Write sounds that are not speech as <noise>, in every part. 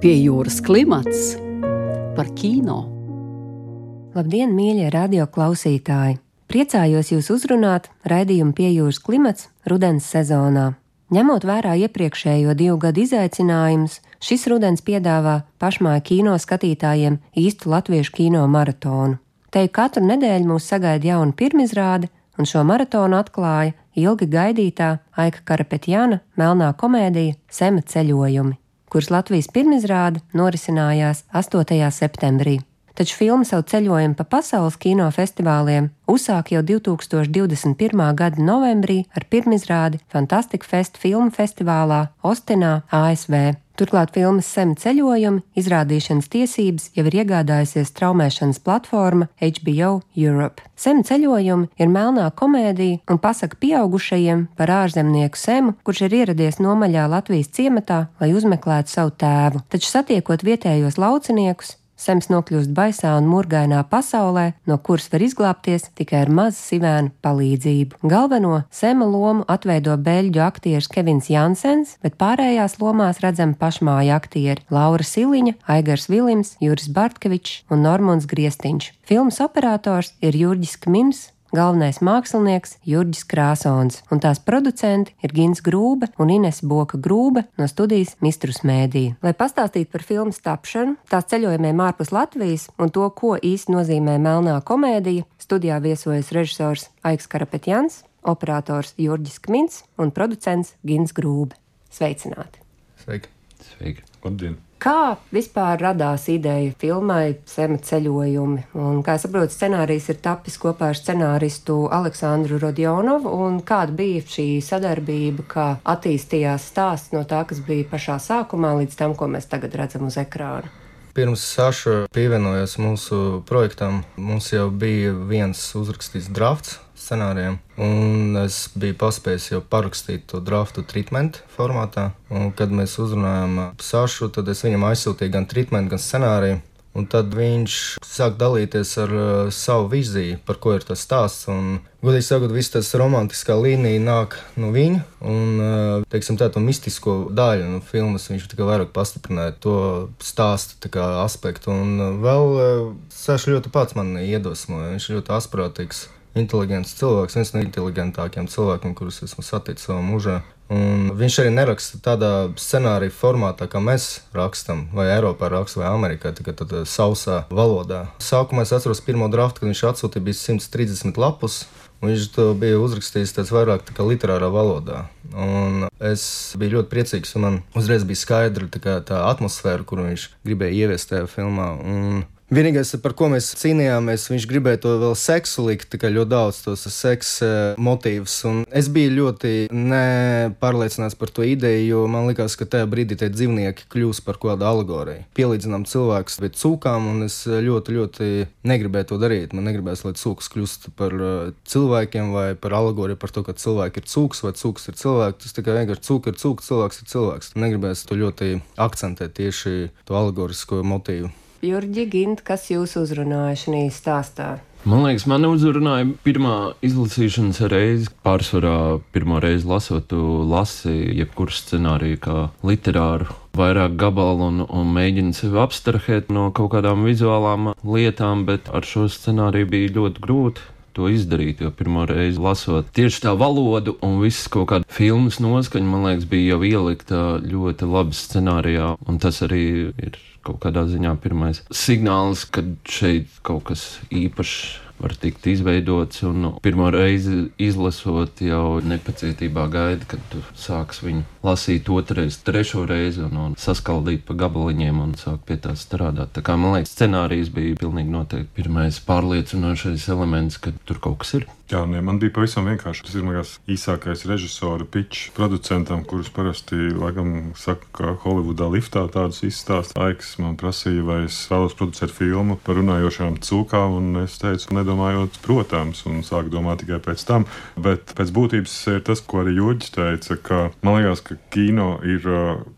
Pie jūras klimats par kino. Labdien, mīļie radio klausītāji! Priecājos jūs uzrunāt raidījumu pie jūras klimats rudens sezonā. Ņemot vērā iepriekšējo divu gadu izaicinājumus, šis rudens piedāvā pašmāju kino skatītājiem īstu latviešu kino maratonu. Te katru nedēļu mūs sagaida jauna pirmizrāde, un šo maratonu atklāja ilgi gaidītā Aika Karapetjana melnā komēdija Sema ceļojumi kuras Latvijas pirmizrāde norisinājās 8. septembrī. Taču filma savu ceļojumu pa pasaules kinofestivāliem uzsāk jau 2021. gada novembrī ar pirmizrādi Fantastic Fest filmu festivālā Ostinā, ASV. Turklāt filmas Sem ceļojumi izrādīšanas tiesības jau ir iegādājusies traumēšanas platforma HBO Europe. Sem ceļojumi ir melnā komēdija un pasaka pieaugušajiem par ārzemnieku Semu, kurš ir ieradies nomaļā Latvijas ciematā, lai uzmeklētu savu tēvu. Taču satiekot vietējos lauciniekus, Sems nokļūst baisā un murgainā pasaulē, no kuras var izglābties tikai ar mazu sivēnu palīdzību. Galveno Sema lomu atveido beļģu aktieris Kevins Jansens, bet pārējās lomās redzam pašmāju aktieri Laura Siliņa, Aigars Vilims, Juris Bartkevičs un Normons Griestiņš. Filmas operators ir Jurģis Kmims, galvenais mākslinieks Jurģis Krāsons, un tās producenti ir Gins Grūbe un Ines Boka Grūbe no studijas Mistrus Mēdī. Lai pastāstītu par filmas tapšanu, tās ceļojumiem ārpus Latvijas un to, ko īsti nozīmē melnā komēdija, studijā viesojas režisors Aiks Karapetjans, operators Jurģis Kmins un producents Gins Grūbe. Sveicināti! Sveiki! Sveiki! Labdien! Kā vispār radās ideja filmai Sema ceļojumi? Un, kā saprotu, scenārijs ir tapis kopā ar scenāristu Aleksandru Rodionovu. Kāda bija šī sadarbība, kā attīstījās stāsts no tā, kas bija pašā sākumā, līdz tam, ko mēs tagad redzam uz ekrāna? Pirms Saša pievienojās mūsu projektam, mums jau bija viens uzrakstīts drafts scenārijiem. Un es biju paspējis jau parakstīt to draftu treatment formātā. Un, kad mēs uzrunājām Sašu, tad es viņam aizsūtīju gan treatment, gan scenāriju. Un tad viņš sāk dalīties ar uh, savu viziju, par ko ir tas stāsts. Un, godīgi sakot, viss tas romantiskā līnija nāk no viņa. Un, uh, teiksim, tā, to mistisko daļu no filmas viņš tikai vairāk pastiprināja to stāstu aspektu. Un uh, vēl uh, Saša ļoti pats man iedvesmoja. Viņš ļoti asprātīgs inteliģents cilvēks, viens no inteligentākajiem cilvēkiem, kurus esmu saticis savā mūžā. Un viņš arī neraksta tādā scenārija formātā, kā mēs rakstām, vai Eiropā raksta, vai Amerikā, tikai tādā sausā valodā. Sākumā es atceros pirmo draftu, kad viņš atsūtīja, bija 130 lapus. Viņš to bija uzrakstījis tāds vairāk tā kā literārā valodā. Un es biju ļoti priecīgs, un man uzreiz bija skaidra tā, tā atmosfēra, kuru viņš gribēja ieviest tajā filmā. Un Vienīgais, par ko mēs cīnījāmies, viņš gribēja to vēl seksu likt, tikai ļoti daudz tos seksa eh, motīvus. Un es biju ļoti nepārliecināts par to ideju, jo man likās, ka tajā brīdī tie dzīvnieki kļūs par kādu alegoriju. Pielīdzinām cilvēkus pie cūkām, un es ļoti, ļoti negribēju to darīt. Man negribēs, lai cūks kļūst par eh, cilvēkiem vai par alegoriju par to, ka cilvēki ir cūks vai cūks ir cilvēks. Tas tikai vienkārši cūks ir cūks, cilvēks ir cilvēks. Negribēs to ļoti akcentēt tieši to alegorisko motīvu. Jurģi, Gint, kas jūs uzrunāja šajā stāstā? Man liekas, man uzrunāja pirmā izlasīšanas reize. Pārsvarā pirmo reizi lasot, tu lasi jebkuru scenāriju kā literāru, vairāk gabalu un, un mēģini sevi abstrahēt no kaut kādām vizuālām lietām, bet ar šo scenāriju bija ļoti grūti to izdarīt. Jo pirmo reizi lasot tieši tā valodu un viss kaut kāda filmas noskaņa, man liekas, bija jau ielikta ļoti labi scenārijā, un tas arī ir kaut kādā ziņā pirmais signāls, ka šeit kaut kas īpašs var tikt izveidots. Un pirmo reizi izlasot, jau nepacietībā gaida, kad tu sāks viņu lasīt otrais, trešo reizi un, un saskaldīt pa gabaliņiem un sākt pie tā strādāt. Tā kā man liekas, scenārijs bija pilnīgi noteikti pirmais pārliecinošais elements, ka tur kaut kas ir. Jā, nē, man bija pavisam vienkārši. Tas ir mans īsākais režisora pitch producentam, kurus parasti, laikam, saka, ka Holivudā liftā tādus izstāsta. Aiks man prasīja, vai es vēlos producēt filmu par runājošām cūkām, un es teicu, nedomājot, protams, un sāku domāt tikai pēc tam. Bet pēc būtības ir tas, ko arī Jurģis teica, ka man liekas, ka kino ir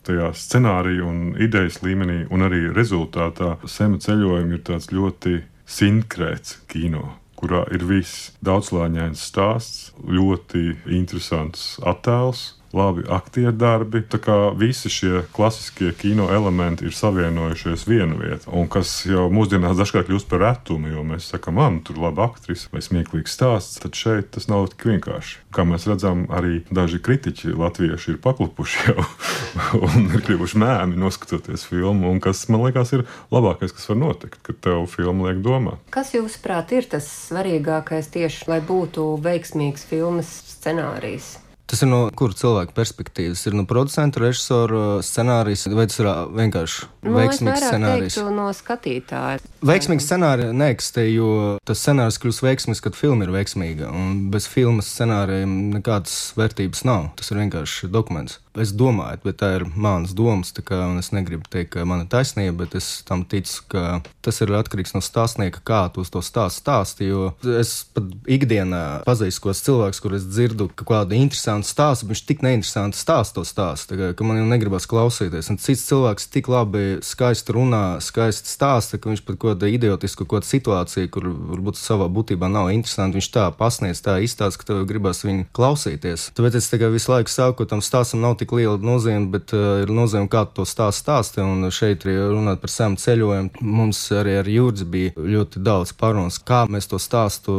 tajā scenārija un idejas līmenī, un arī rezultātā sema ceļojumi ir tāds ļoti sinkrēts kino kurā ir viss daudzslāņains stāsts, ļoti interesants attēls. Labi aktieru darbi. Tā kā visi šie klasiskie kino elementi ir savienojušies vienu vietu, un kas jau mūsdienās dažkārt kļūst par retumu, jo mēs sakām, man tur ir laba aktrise vai smieklīgs stāsts, tad šeit tas nav tik vienkārši. Kā mēs redzam, arī daži kritiķi latvieši ir paklupuši jau <laughs> un ir kļuvuši mēmi noskatoties filmu, un kas man liekas ir labākais, kas var notikt, kad tev filma liek domāt. Kas jūsuprāt ir tas svarīgākais tieši, lai būtu veiksmīgs filmas scenārijs? Tas ir no kura cilvēka perspektīvas? Ir no producenta, režisora scenārijas, vai tas ir vienkārši Nu, veiksmīgs scenārijs? teiktu no skatītāja. Veiksmīgs scenārijs neeksistē, jo tas scenārijs kļūst veiksmīgs, kad filma ir veiksmīga. Un bez filmas scenārijiem nekādas vērtības nav. Tas ir vienkārši dokuments. Es domāju, bet tā ir manas domas. Kā, es negribu teikt, ka man ir taisnība, bet es tam ticu, ka tas ir atkarīgs no stāstnieka, kā tu to stāstu stāsti. Jo es pat ikdienā pazīstu kos cilvēkus, kurus dzirdu kaut kādu interesantu stāstu, bet viņš tik neinteresanti stāsta to stāstu, tā kā, ka man jau negribas klausīties. Un cits cilvēks tik labi, skaisti runā, skaisti stāsta, ka viņš pat kaut kādu idiotisku kaut kādu situāciju, kur varbūt savā būtībā nav interesanti, viņš tā pasniedz, tā izstāsta, ka tev gribas viņu klausīties. Tāpēc es visu laiku saku, ka tam stāstam nav tik liela nozīme, bet uh, ir nozīme, kā to stāstu stāsti. Un šeit runāt par sēmu ceļojumu. Mums arī ar Jurģi bija ļoti daudz parunas, kā mēs to stāstu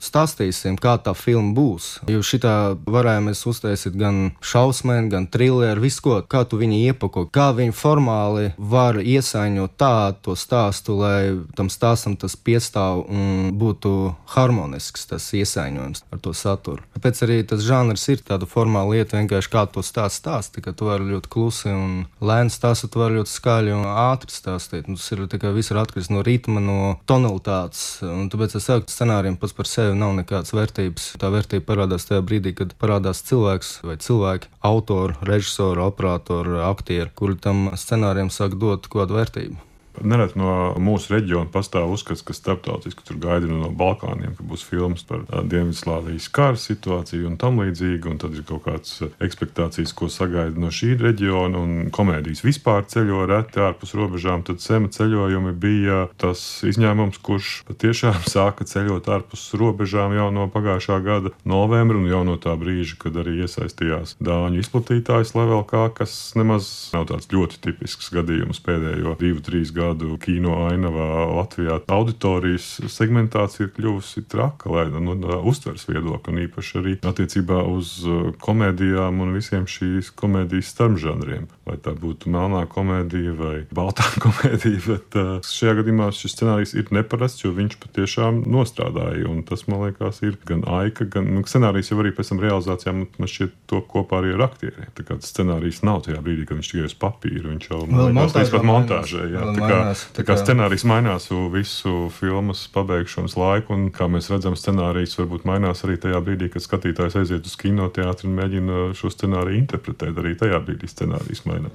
stāstīsim, kā tā filma būs. Jo šitā varējām mēs uztaisīt gan šausmēni, gan trilleru, visu ko, kā tu viņu iepako, kā viņi formāli var iesaiņot tādu to stāstu, lai tam stāstam tas piestāv un būtu harmonisks tas iesaiņojums ar to saturu. Tāpēc arī tas žanrs ir tāda formāla lieta, vienkārši kā to stāst stāsti, ka tu vari ļoti klusi un lēni stāstīt, tu vari ļoti skaļi un ātri stāstīt. Un tas ir tikai viss ir atkarīgs no ritma, no tonalitātes. Un tāpēc es saku, ka scenārijiem pats par sevi nav nekādas vērtības. Tā vērtība parādās tajā brīdī, kad parādās cilvēks vai cilvēki, autori, režisori, operatori, aktieri, kuri tam scenārijam sāk dot kādu vērtību. Nereti no mūsu reģiona pastāv uzskats, ka starptautiski tur gaida no Balkāniem, ka būs filmas par Dienvidslāvijas kara situāciju un tam līdzīgi. Un tad ir kaut kādas expectācijas, ko sagaida no šī reģiona. Un komēdijas vispār ceļo reti ārpus robežām. Tad sema ceļojumi bija tas izņēmums, kurš patiešām <laughs> sāka ceļot ārpus robežām jau no pagājušā gada novembra un jau no tā brīža, kad arī iesaistījās Dāņu izplatītājs Level K, kas nemaz nav tāds ļoti tipisks gadījums pēdējo divu, trīs gadu kino ainavā Latvijā. Auditorijas segmentācija ir kļuvusi traka, lai no no uztveres viedokļa, un īpaši arī attiecībā uz uh, komēdijām un visiem šīs komēdijas starpžanriem. Vai tā būtu melnā komēdija vai baltā <laughs> komēdija, bet uh, šajā gadījumā šis scenārijs ir neparasts, jo viņš patiešām nostrādāja. Un tas, man liekas, ir gan aika, gan nu, scenārijs jau arī pēc tam realizācijā man šķiet to kopā arī ar aktieriem. Tā kā scenārijs nav tajā brīdī, kad viņš tikai uz papīra, viņš jau man liekas, līdz pat montāžai. Jā, kā, tā kā scenārijs mainās visu filmas pabeigšanas laiku, un kā mēs redzam, scenārijs varbūt mainās arī tajā brīdī, kad skatītājs aiziet uz kinoteātri un mēģina šo scenāriju interpretēt. Arī tajā brīdī scenārijs mainās.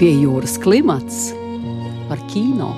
Pie jūras klimats par kino.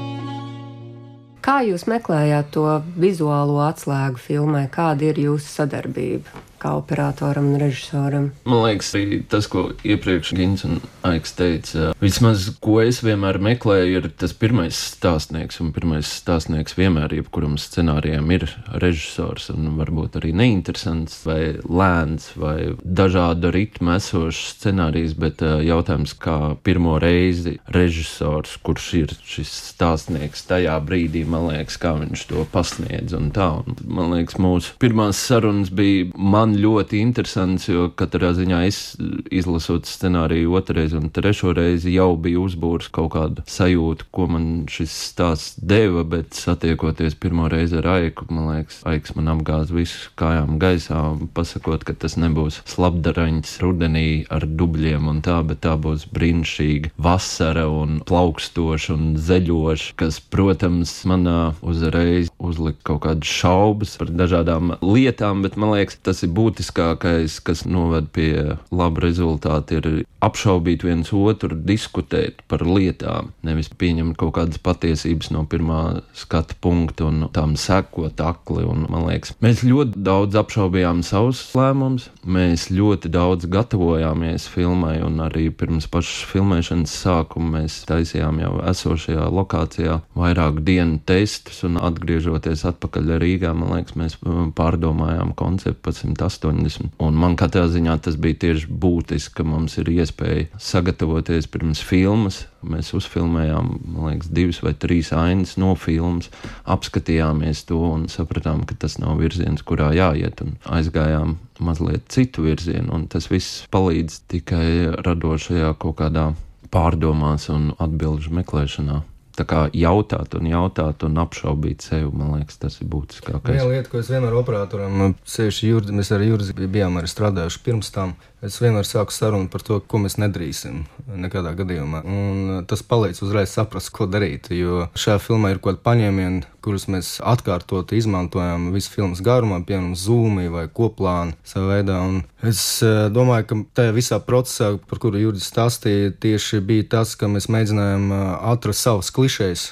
Kā jūs meklējāt to vizuālo atslēgu filmai? Kāda ir jūsu sadarbība kā operatoram un režisoram? Man liekas, tas, ko iepriekš Gins un Aiks teica, vismaz, ko es vienmēr meklēju, ir tas pirmais stāstnieks. Un pirmais stāstnieks vienmēr, jebkuram scenārijam, ir režisors. Un varbūt arī neinteresants, vai lēns, vai dažādu ritmu esošs scenārijs. Bet uh, jautājums, kā pirmo reizi režisors, kurš ir šis stāstnieks tajā brīdī, man liekas, kā viņš to pasniedz. Un tā, un man liekas, mūsu pirmās sarunas bija man ļoti interesants, jo katrā ziņā es izlasot scenāriju otrreiz un trešo reizi jau biju uzbūris kaut kādu sajūtu, ko man šis stāsts deva, bet satiekoties pirmo reizi ar Aiku, man liekas, Aiks man apgāz visu kājām gaisā, pasakot, ka tas nebūs slapdaraņas rudenī ar dubļiem un tā, bet tā būs brīnišķīga vasara un plaukstoša un zeļoša, kas, protams, manā uzreiz uzlika kaut kādas šaubas par dažādām lietām, bet man liekas, tas ir būtiskākais, kas noved pie laba rezultāta, ir apšaubīt viens otru, diskutēt par lietām, nevis pieņemt kaut kādas patiesības no pirmā skata punkta un tam sekot akli. Un, man liekas, mēs ļoti daudz apšaubījām savus lēmumus, mēs ļoti daudz gatavojāmies filmai, un arī pirms pašas filmēšanas sākuma mēs taisījām jau esošajā lokācijā vairāku dienu testus, un atgriežoties atpakaļ Rīgā, man liekas, mēs pārdomājām konceptu pa simt 80. Un man katrā ziņā tas bija tieši būtiski, ka mums ir iespēja sagatavoties pirms filmas. Mēs uzfilmējām, man liekas, divas vai trīs ainas no filmas, apskatījāmies to un sapratām, ka tas nav virziens, kurā jāiet, un aizgājām mazliet citu virzienu. Tas viss palīdz tikai radošajā kaut kādā pārdomās un atbildžu meklēšanā. Jautāt un jautāt un apšaubīt sevi, man liekas, tas ir būtiskākais. Viena lieta, ko es vienmēr operatoram, sevišķi Jurgi, mēs ar Jurgi bijām arī strādājuši pirms tam, Es vienmēr sāku sarunu par to, ko mēs nedrīksim nekādā gadījumā. Un tas palīdz uzreiz saprast, ko darīt. Jo šajā filmā ir kaut kādi paņēmieni, kurus mēs atkārtot izmantojam visu filmas garumā, piemēram, zūmi vai koplānu savā veidā. Un es domāju, ka tajā visā procesā, par kuru Jurģis stāstīja, tieši bija tas, ka mēs mēģinājām atrast savas klišejas.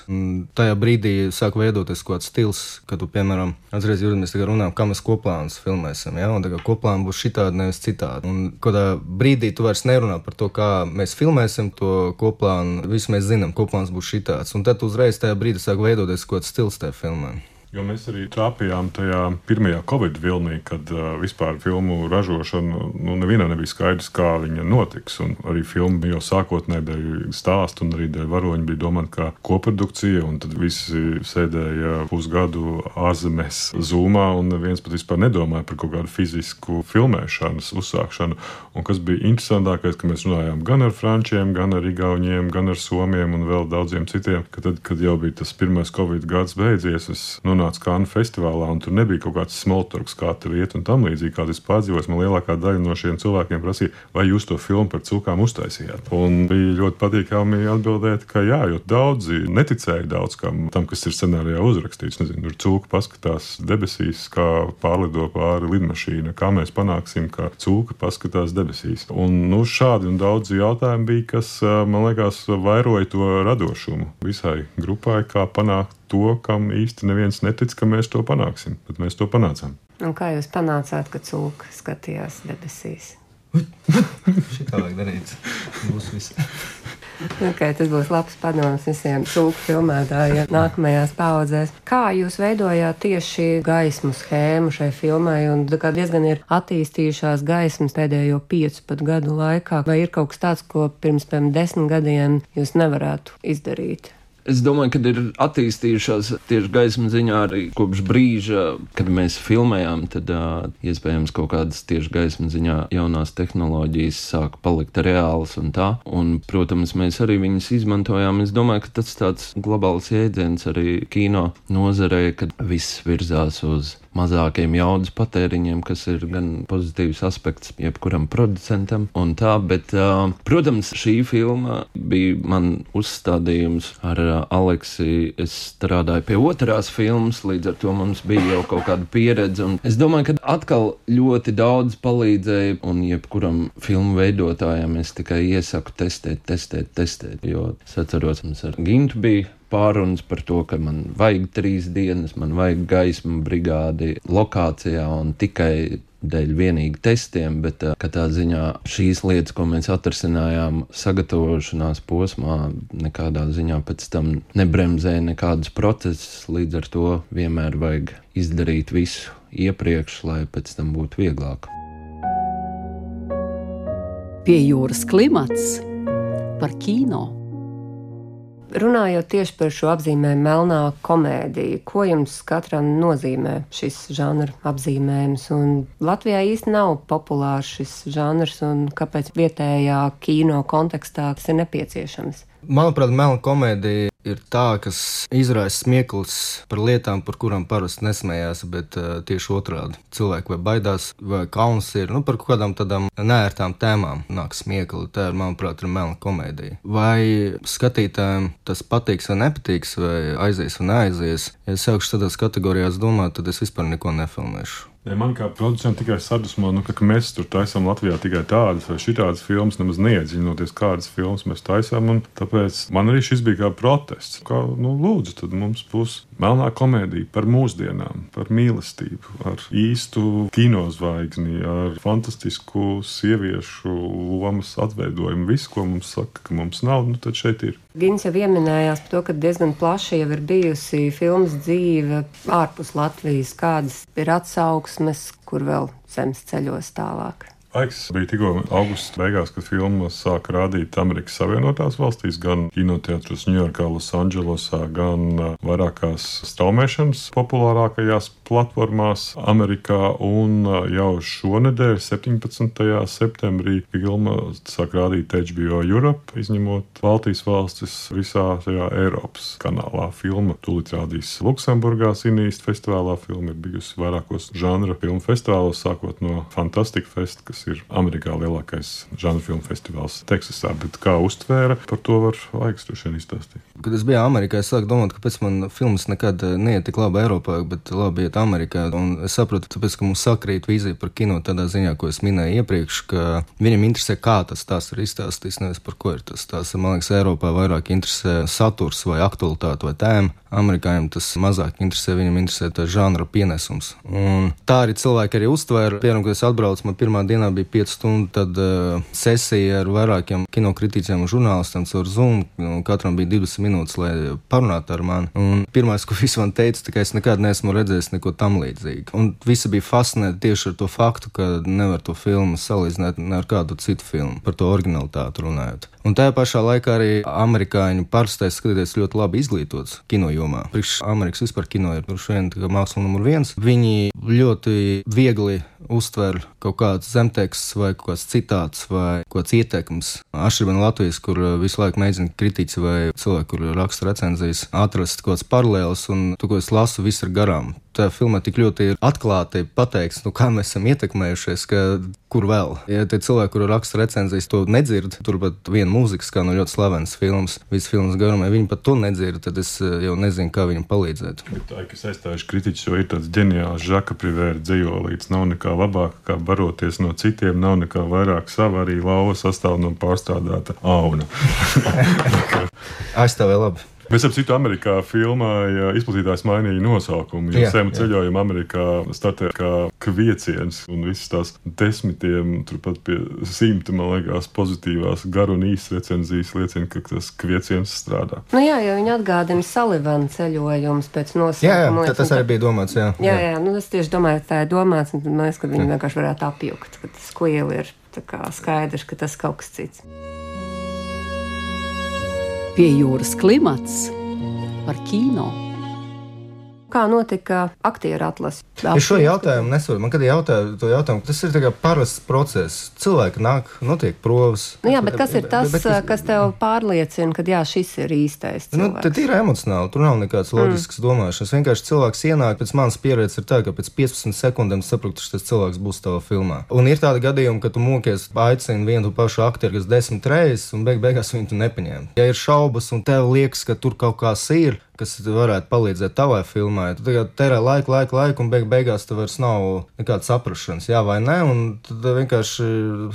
Tajā brīdī sāk veidoties kaut kāds stils, kad, tu, piemēram, atceries, Jurģis, mēs tagad runājam, kā mēs koplānus filmēsim. Ja? Un tagad koplāna būs šitādi, nevis citādi. Un kādā brīdī tu vairs nerunā par to, kā mēs filmēsim to koplānu. Visi mēs zinām, koplāns būs šitāds. Un tad uzreiz tajā brīdī sāk veidoties kaut kāds stils tajā filmā. Jo mēs arī trāpījām tajā pirmajā Covid vilnī, kad uh, vispār filmu ražošana nu, nevienam nebija skaidrs, kā viņa notiks. Un arī filma jau sākotnēji dēļ stāstu un arī dēļ varoņa bija domāta kā koprodukcija. Tad visi sēdēja pusgadu ārzemēs, zūmā, un viens pat vispār nedomāja par kaut kādu fizisku filmēšanas uzsākšanu. Un kas bija interesantākais, ka mēs runājām gan ar frančiem, gan ar igauniem, gan ar somiem un vēl daudziem citiem. Ka tad, kad jau bija tas pirmais Covid gads beidzies, es nonācu Kānu festivālā, un tur nebija kaut kāds smoltorks, kā tur iet un tam līdzīgi, kā es pārdzīvoju. Man lielākā daļa no šiem cilvēkiem prasīja, vai jūs to filmu par cūkām uztaisījāt. Un bija ļoti patīkami atbildēt, ka jā, jo daudzi neticēja daudz kam tam, kas ir scenārijā uzrakstīts. Nezinu, tur cūka paskatās debesīs, kā pārlido pāri lidmašīna, kā mēs panāksim, ka cūka paskatās debesīs. Un nu, šādi un daudzi jautājumi bija, kas man liekas vairoja to radošumu visai grupai, kā panākt to, kam īsti neviens netic, ka mēs to panāksim. Bet mēs to panācām. Un kā jūs panācāt, ka cūka skatījās debesīs? <laughs> Šitā vajag darīt. Būs viss. Okay, tas būs labs padoms visiem cūku filmētājiem nākamajās paudzēs. Kā jūs veidojāt tieši gaismu schēmu šai filmai, un diezgan ir attīstījušās gaismas pēdējo piecu pat gadu laikā, vai ir kaut kas tāds, ko pirms, piemēram, desmit gadiem jūs nevarētu izdarīt? Es domāju, ka ir attīstījušās tieši gaismas ziņā arī kopš brīža, kad mēs filmējām. Tad uh, iespējams kaut kādas tieši gaismas ziņā jaunās tehnoloģijas sāk palikt reālas un tā. Un, protams, mēs arī viņas izmantojām. Es domāju, ka tas tāds globāls jēdziens arī kino nozarē, kad viss virzās uz mazākiem jaudas patēriņiem, kas ir gan pozitīvs aspekts jebkuram producentam tā, bet, uh, protams, šī filma bija man uzstādījums ar uh, Aleksi. Es strādāju pie otrās filmas, līdz ar to mums bija jau kaut kāda pieredze, es domāju, ka atkal ļoti daudz palīdzēja, un jebkuram filmu veidotājam es tikai iesaku testēt, testēt, testēt, jo es atceros, mums ar Gintu bija pārunas par to, ka man vajag trīs dienas, man vajag gaismu brigādi lokācijā un tikai dēļ vienīgi testiem, bet katrā ziņā šīs lietas, ko mēs atrasinājām sagatavošanās posmā, nekādā ziņā pēc tam nebremzēja nekādus procesus. Līdz ar to vienmēr vajag izdarīt visu iepriekš, lai pēc tam būtu vieglāk. Pie jūras klimats par kino. Runājot tieši par šo apzīmējumu, melnā komēdija, ko jums katram nozīmē šis žanra apzīmējums? Un Latvijā īsti nav populārs šis žanrs, un kāpēc vietējā kino kontekstā tas ir nepieciešams? Manuprāt, melna komēdija ir tā, kas izraisa smieklus par lietām, par kurām parasti nesmējās, bet uh, tieši otrādi. Cilvēki vai baidās, vai kauns ir nu, par kādām tādām nērtām tēmām. Nāk smiekli, tā ir, manuprāt, ir melna komēdija. Vai skatītājiem tas patiks vai nepatiks, vai aizies vai neaizies, ja es sākšu tādās kategorijās domāt, tad es vispār neko nefilmēšu. Man kā producentam tikai sadusmo, nu, ka, ka mēs tur taisām Latvijā tikai tādas vai šitādas filmas, nemaz neiedziļinoties, kādas filmas mēs taisām. Tāpēc man arī šis bija kā protests tests. Kā, nu, lūdzu, tad mums būs melnā komēdija par mūsdienām, par mīlestību, ar īstu kinozvaigzni, ar fantastisku sieviešu lomas atveidojumu. Visu, ko mums saka, ka mums nav, nu tad šeit ir. Gins jau pieminējās par to, ka diezgan plaši jau ir bijusi filmas dzīve ārpus Latvijas. Kādas ir atsauksmes, kur vēl zemes ceļos tālāk? Laiks bija tikko augusta beigās, kad filmu sāka rādīt Amerikas Savienotās valstīs, gan kinoteātros Ņujorkā, Losandželosā, gan uh, vairākās straumēšanas populārākajās platformās Amerikā. Un uh, jau šonadēļ, 17. septembrī, filma sāk rādīt HBO Europe, izņemot Baltijas valstis visā tajā Eiropas kanālā. Filma tūlīt rādīs Luksemburgā, Sinīst festivālā. Filma ir bijusi vairākos žanra filmu festivālos, sākot no Fantastic Fest, kas ir Amerikā lielākais žanru filmu festivāls Teksasā. Bet kā uztvēra, par to var laiks droši vien izstāstīt. Kad es biju Amerikā, es sāku domāt, ka pēc man filmas nekad neiet tik labi Eiropā, bet labi iet Amerikā. Un es saprotu, tāpēc, ka mums sakrīt vīzija par kino tādā ziņā, ko es minēju iepriekš, ka viņam interesē, kā tas tās ir izstāstīts, nevis par ko ir tas tās. Man liekas, Eiropā vairāk interesē saturs vai aktualitāte vai tēma. Amerikāņiem tas mazāk interesē, viņam interesē tā žanra pienesums. Un tā arī cilvēki arī uztvēra. Piemēram, kad es atbraucu, man pirmā dienā bija 5 stundu tad, uh, sesija ar vairākiem kinokritiķiem un žurnālistiem caur Zoom. Katram bija 20 minūtes, lai parunātu ar mani. Un pirmais, ko <laughs> visi man teica, ka es nekad neesmu redzējis neko tam līdzīgu. Un visi bija fascinēti tieši ar to faktu, ka nevar to filmu salīdzināt ar kādu citu filmu, par to originalitāti runājot. Un tajā pašā laikā arī amerikāņu parastais skatīties ļoti labi izglītots kino jomā. Priekš Amerikas vispār kino ir droši vien māksla numur viens. Viņi ļoti viegli uztver kaut kāds zemteksts vai kaut kāds citāts vai kaut kāds ieteikums. Atšķirībā no Latvijas, kur visu laiku mēģina kritiķi vai cilvēki, kur raksta recenzijas, atrast kaut kādas paralēlas, un to, ko es lasu, viss ir garām tā filmā tik ļoti ir atklāti pateikts, nu, kā mēs esam ietekmējušies, ka kur vēl. Ja tie cilvēki, kuri raksta recenzijas, to nedzird, turpat viena mūzika skan no ļoti slavenas filmas, visas filmas garumā, viņi pat to nedzird, tad es eh, jau nezinu, kā viņam palīdzēt. Tā, kas aizstājuši kritiķus, jo ir tāds ģeniāls žaka privēra dzējolīts, nav nekā labāka, kā baroties no citiem, nav nekā vairāk sava arī lauva sastāv no pārstrādāta auna. <laughs> <laughs> Aizstāvēja labi. Mēs ap citu Amerikā filmā izplatītājs mainīja nosaukumu. Jo sēmu ceļojumu Amerikā startē kā kvieciens un visas tās desmitiem, turpat pie simta, man liekas, pozitīvās garu un īsas recenzijas liecina, ka tas kvieciens strādā. Nu jā, jo viņi atgādina Salivana ceļojumus pēc nosaukuma. Jā, jā tas arī bija domāts, jā. Jā, jā, jā nu es tieši domāju, ka tā ir domāts, un man liekas, ka viņi vienkārši varētu apjukt, ka tas kuieli ir skaidrs, ka tas kaut kas cits. Pie jūras klimats par kino kā notika aktieru atlase? Es šo jautājumu nesaprotu. Man, kad jautāju to jautājumu, tas ir parasts process. Cilvēki nāk, notiek provas. Nu, jā, bet kas ir tas, bet, bet, kas tev pārliecina, ka jā, šis ir īstais? Nu, cilvēks? Nu, tad ir emocionāli, tur nav nekāds loģisks mm. domāšanas. Vienkārši cilvēks ienāk, pēc manas pieredzes ir tā, ka pēc 15 sekundēm saprot, ka šis cilvēks būs tavā filmā. Un ir tādi gadījumi, ka tu mokies, aicini vienu pašu aktieru, kas desmit reizes, un beig beigās viņu tu nepaņēmi. Ja ir šaubas, un tev liekas, ka tur kaut kas ir, kas varētu palīdzēt tavai filmai. Tu tagad terē laiku, laiku, laiku, un beig beigās tev vairs nav nekādas saprašanas, jā vai nē. Un tad vienkārši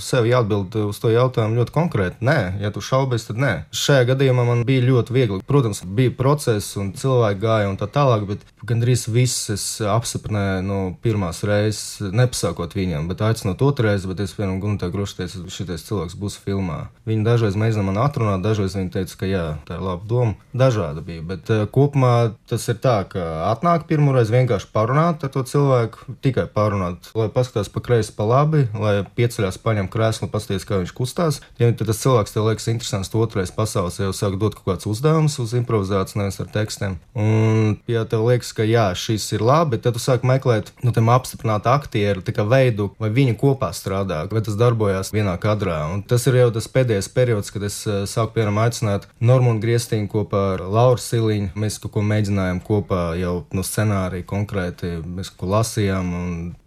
sev jāatbild uz to jautājumu ļoti konkrēti. Nē, ja tu šaubies, tad nē. Šajā gadījumā man bija ļoti viegli. Protams, bija process un cilvēki gāja un tā tālāk, bet gandrīz viss es apsiprināju no pirmās reizes, nepasakot viņam, bet aicinot otru reizi, bet es piemēram Gunta Grošu teicu, šitais cilvēks būs filmā. Viņi dažreiz mēģināja man atrunāt, dažreiz viņi teica, ka jā, tā ir laba doma. Dažādi bija, bet kopumā tas ir tā, ka atnāk pirmoreiz vienkārši parunāt ar to cilvēku, tikai parunāt, lai paskatās pa kreisi, pa labi, lai pieceļās, paņem krēslu un paskatīties, kā viņš kustās. Ja tas cilvēks tev liekas interesants, to otrais pasaules jau sāk dot kaut kāds uzdevums uz improvizāciju, nevis ar tekstiem. Un, ja tev liekas, ka jā, šis ir labi, tad tu sāk meklēt, nu, tam apstiprināt aktieru, veidu, vai viņi kopā strādā, vai tas darbojās vienā kadrā. Un tas ir jau tas pēdējais periods, kad es uh, sāku, piemēram, aicināt Normūnu Griestīnu kopā ar Lauru Siliņu mēs kaut ko mēģinājām kopā jau no scenārija konkrēti, mēs kaut ko lasījām.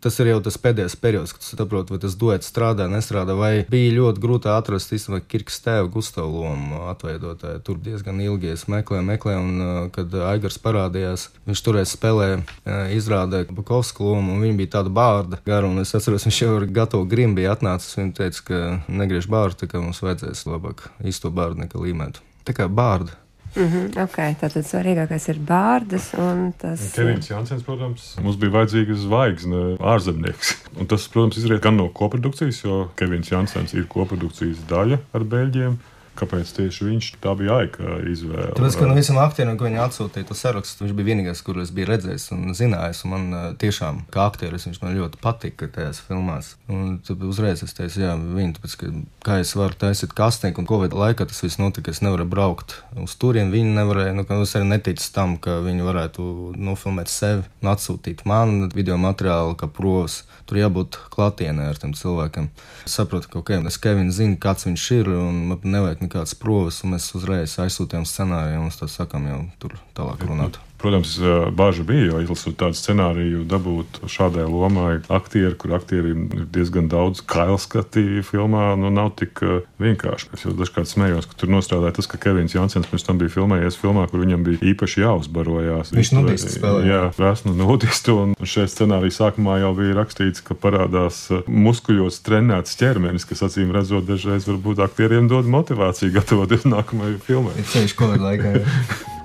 Tas ir jau tas pēdējais periods, kad saprotu, vai tas duets strādā, nestrādā, vai bija ļoti grūti atrast īstenībā Kirks tēva Gustavu lomu atveidotāju. Tur diezgan ilgi es meklēju, meklēju, un uh, kad Aigars parādījās, viņš toreiz spēlēja, uh, izrādīja Bukovsku lomu, un viņa bija tāda bārda gara, un es atceros, viņš jau ar gatavu grimu bija atnācis, un teica, ka negriež bārdu, tā kā mums vajadzēs labāk īsto bārdu nekā līmētu. Tā kā bārda Mm -hmm, ok, tātad svarīgākais ir bārdas un tas. Kevins Jansens, protams, mums bija vajadzīga zvaigzne, ārzemnieks. <laughs> Un tas, protams, izriet gan no koprodukcijas, jo Kevins Jansens ir koprodukcijas daļa ar Beļģiem. Kāpēc tieši viņš tā bija aika izvēle? Tāpēc, ka no visiem aktieriem, ko viņi atsūtīja to sarakstu, viņš bija vienīgais, kurus biju redzējis un zinājis. Un man uh, tiešām, kā aktieris, viņš man ļoti patika tajās filmās. Un tad uzreiz es teicu, jā, viņi, tāpēc, ka, kā es varu taisīt kastīnu, un Covid laikā tas viss notika, es nevaru braukt uz turieni. Viņi nevarēja, nu, es arī neticu tam, ka viņi varētu nofilmēt sevi un atsūtīt man video materiālu kā provas. Tur jābūt klātienē ar tiem cilvēkiem. Es saprotu, ka okay, es Kevins zinu, kāds viņš ir, un man nevajag nekādas provas, un mēs uzreiz aizsūtījām scenāriju, un tā sakām jau tur tālāk runāt. Protams, bāža bija, jo izlasot tādu scenāriju, dabūt šādai lomai aktieri, kur aktieriem ir diezgan daudz kailskati filmā, nu nav tik vienkārši. Es jau dažkārt smējos, ka tur nostrādāja tas, ka Kevins Jansens pirms tam bija filmējies filmā, kur viņam bija īpaši jāuzbarojās. Viņš nudistu spēlēja. Jā, prasnu nudistu, un šeit scenārija sākumā jau bija rakstīts, ka parādās muskuļos trenēts ķermenis, kas acīm redzot dažreiz varbūt aktieriem dod motivāciju gatavoties nākamajai filmai. Ceļš Covid laikā. <laughs>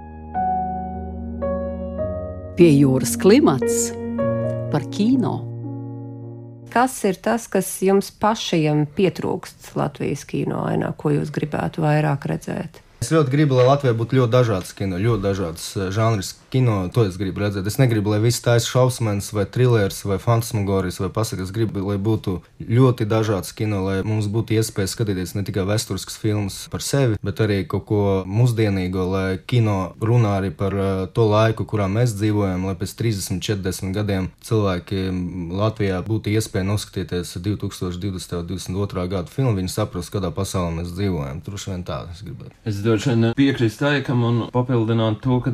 Pie jūras klimats par kino. Kas ir tas, kas jums pašiem pietrūkst Latvijas kino ainā, ko jūs gribētu vairāk redzēt? Es ļoti gribu, lai Latvijā būtu ļoti dažādas kino, ļoti dažādas žanrs kino. To es gribu redzēt. Es negribu, lai viss taisa šausmas, vai trilers, vai fantasmagorijas, vai pasakas. Es gribu, lai būtu ļoti dažāds kino, lai mums būtu iespēja skatīties ne tikai vēsturiskas filmas par sevi, bet arī kaut ko mūsdienīgo, lai kino runā arī par to laiku, kurā mēs dzīvojam, lai pēc 30, 40 gadiem cilvēki Latvijā būtu iespēja noskatīties 2020. un 2022. gada filmu. Viņi saprast, kādā pasaulē mēs dzīvojam. Tur vien tā es gribētu. Es droši vien piekrītu Taikam un papildināt to, ka,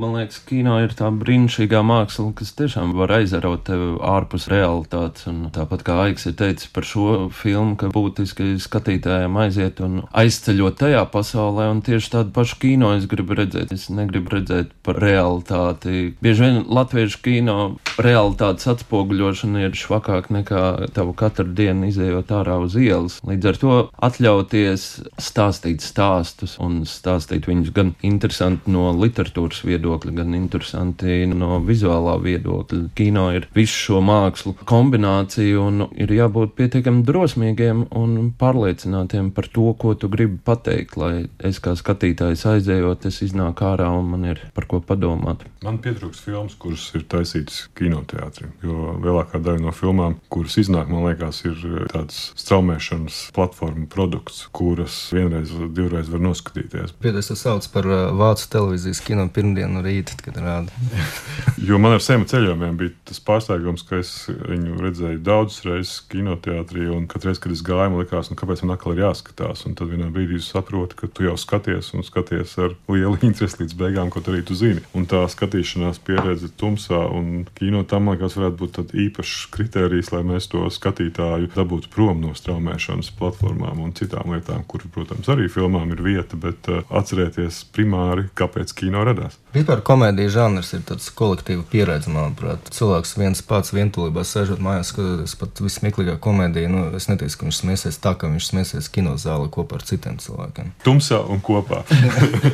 man liekas, kino ir tā brīnišķīgā māksla, kas tiešām var aizarot tevi ārpus realitātes. Un tāpat kā Aiks ir teicis par šo filmu, ka būtiski skatītājiem aiziet un aizceļot tajā pasaulē, un tieši tādu pašu kino es gribu redzēt. Es negribu redzēt par realitāti. Bieži vien latviešu kino realitātes atspoguļošana ir švakāk nekā tavu katru dienu izējot ārā uz ielas. Līdz ar to atļauties stāstīt stāstus un stāstīt viņus gan interesanti no literatūras viedokļa, gan interesanti no vizuālā viedokļa. Kino ir visu šo mākslu kombinācija un ir jābūt pietiekami drosmīgiem un pārliecinātiem par to, ko tu gribi pateikt, lai es kā skatītājs aizējot, es iznāku ārā un man ir par ko padomāt. Man pietrūkst filmas, kuras ir taisītas kinoteātrī, jo lielākā daļa no filmām, kuras iznāk, man liekas, ir tāds straumēšanas platforma produkts, kuras vienreiz, divreiz var noskatīties. Pēdējais tas sauc par uh, vācu televīzijas kino pirmdienu rītu, kad rāda. <laughs> jo man ar sēmu ceļojumiem bija tas pārsteigums, ka es viņu redzēju daudzas reizes kinoteātrī, un katru reizi, kad es gāju, man likās, nu, kāpēc man atkal ir jāskatās. Un tad vienā brīdī es saprotu, ka tu jau skaties un skaties ar lielu <laughs> interesi līdz beigām, ko arī tu zini. Un tā skatīšanās pieredze tumsā un kino tam, man liekas, varētu būt īpašs kriterijs, lai mēs to skatītāju dabūtu prom no straumēšanas platformām un citām lietām, kur, protams, arī filmām ir vieta, bet uh, atcerēties primāri, kāpēc kino radās. Vispār komēdija žanrs ir tāds kolektīva pieredze, manuprāt. Cilvēks viens pats vientulībā sēžot mājās, skatoties pat vismieklīgākā komēdija. Nu, es neteicu, ka viņš smēsies tā, ka viņš smēsies kinozālē kopā ar citiem cilvēkiem. Tumsā un kopā.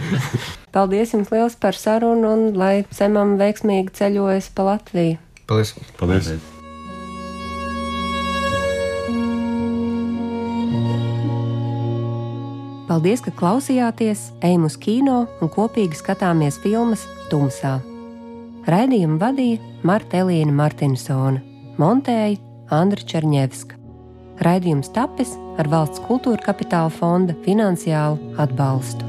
<laughs> Paldies jums liels par sarunu un lai Semam veiksmīgi ceļojas pa Latviju. Paldies! Paldies. Paldies. Paldies, ka klausījāties, ejam uz kino un kopīgi skatāmies filmas Tumsā. Raidījumu vadīja Marta Elīna Martinsona, montēja Andra Černievska. Raidījums tapis ar valsts kultūra kapitāla fonda finansiālu atbalstu.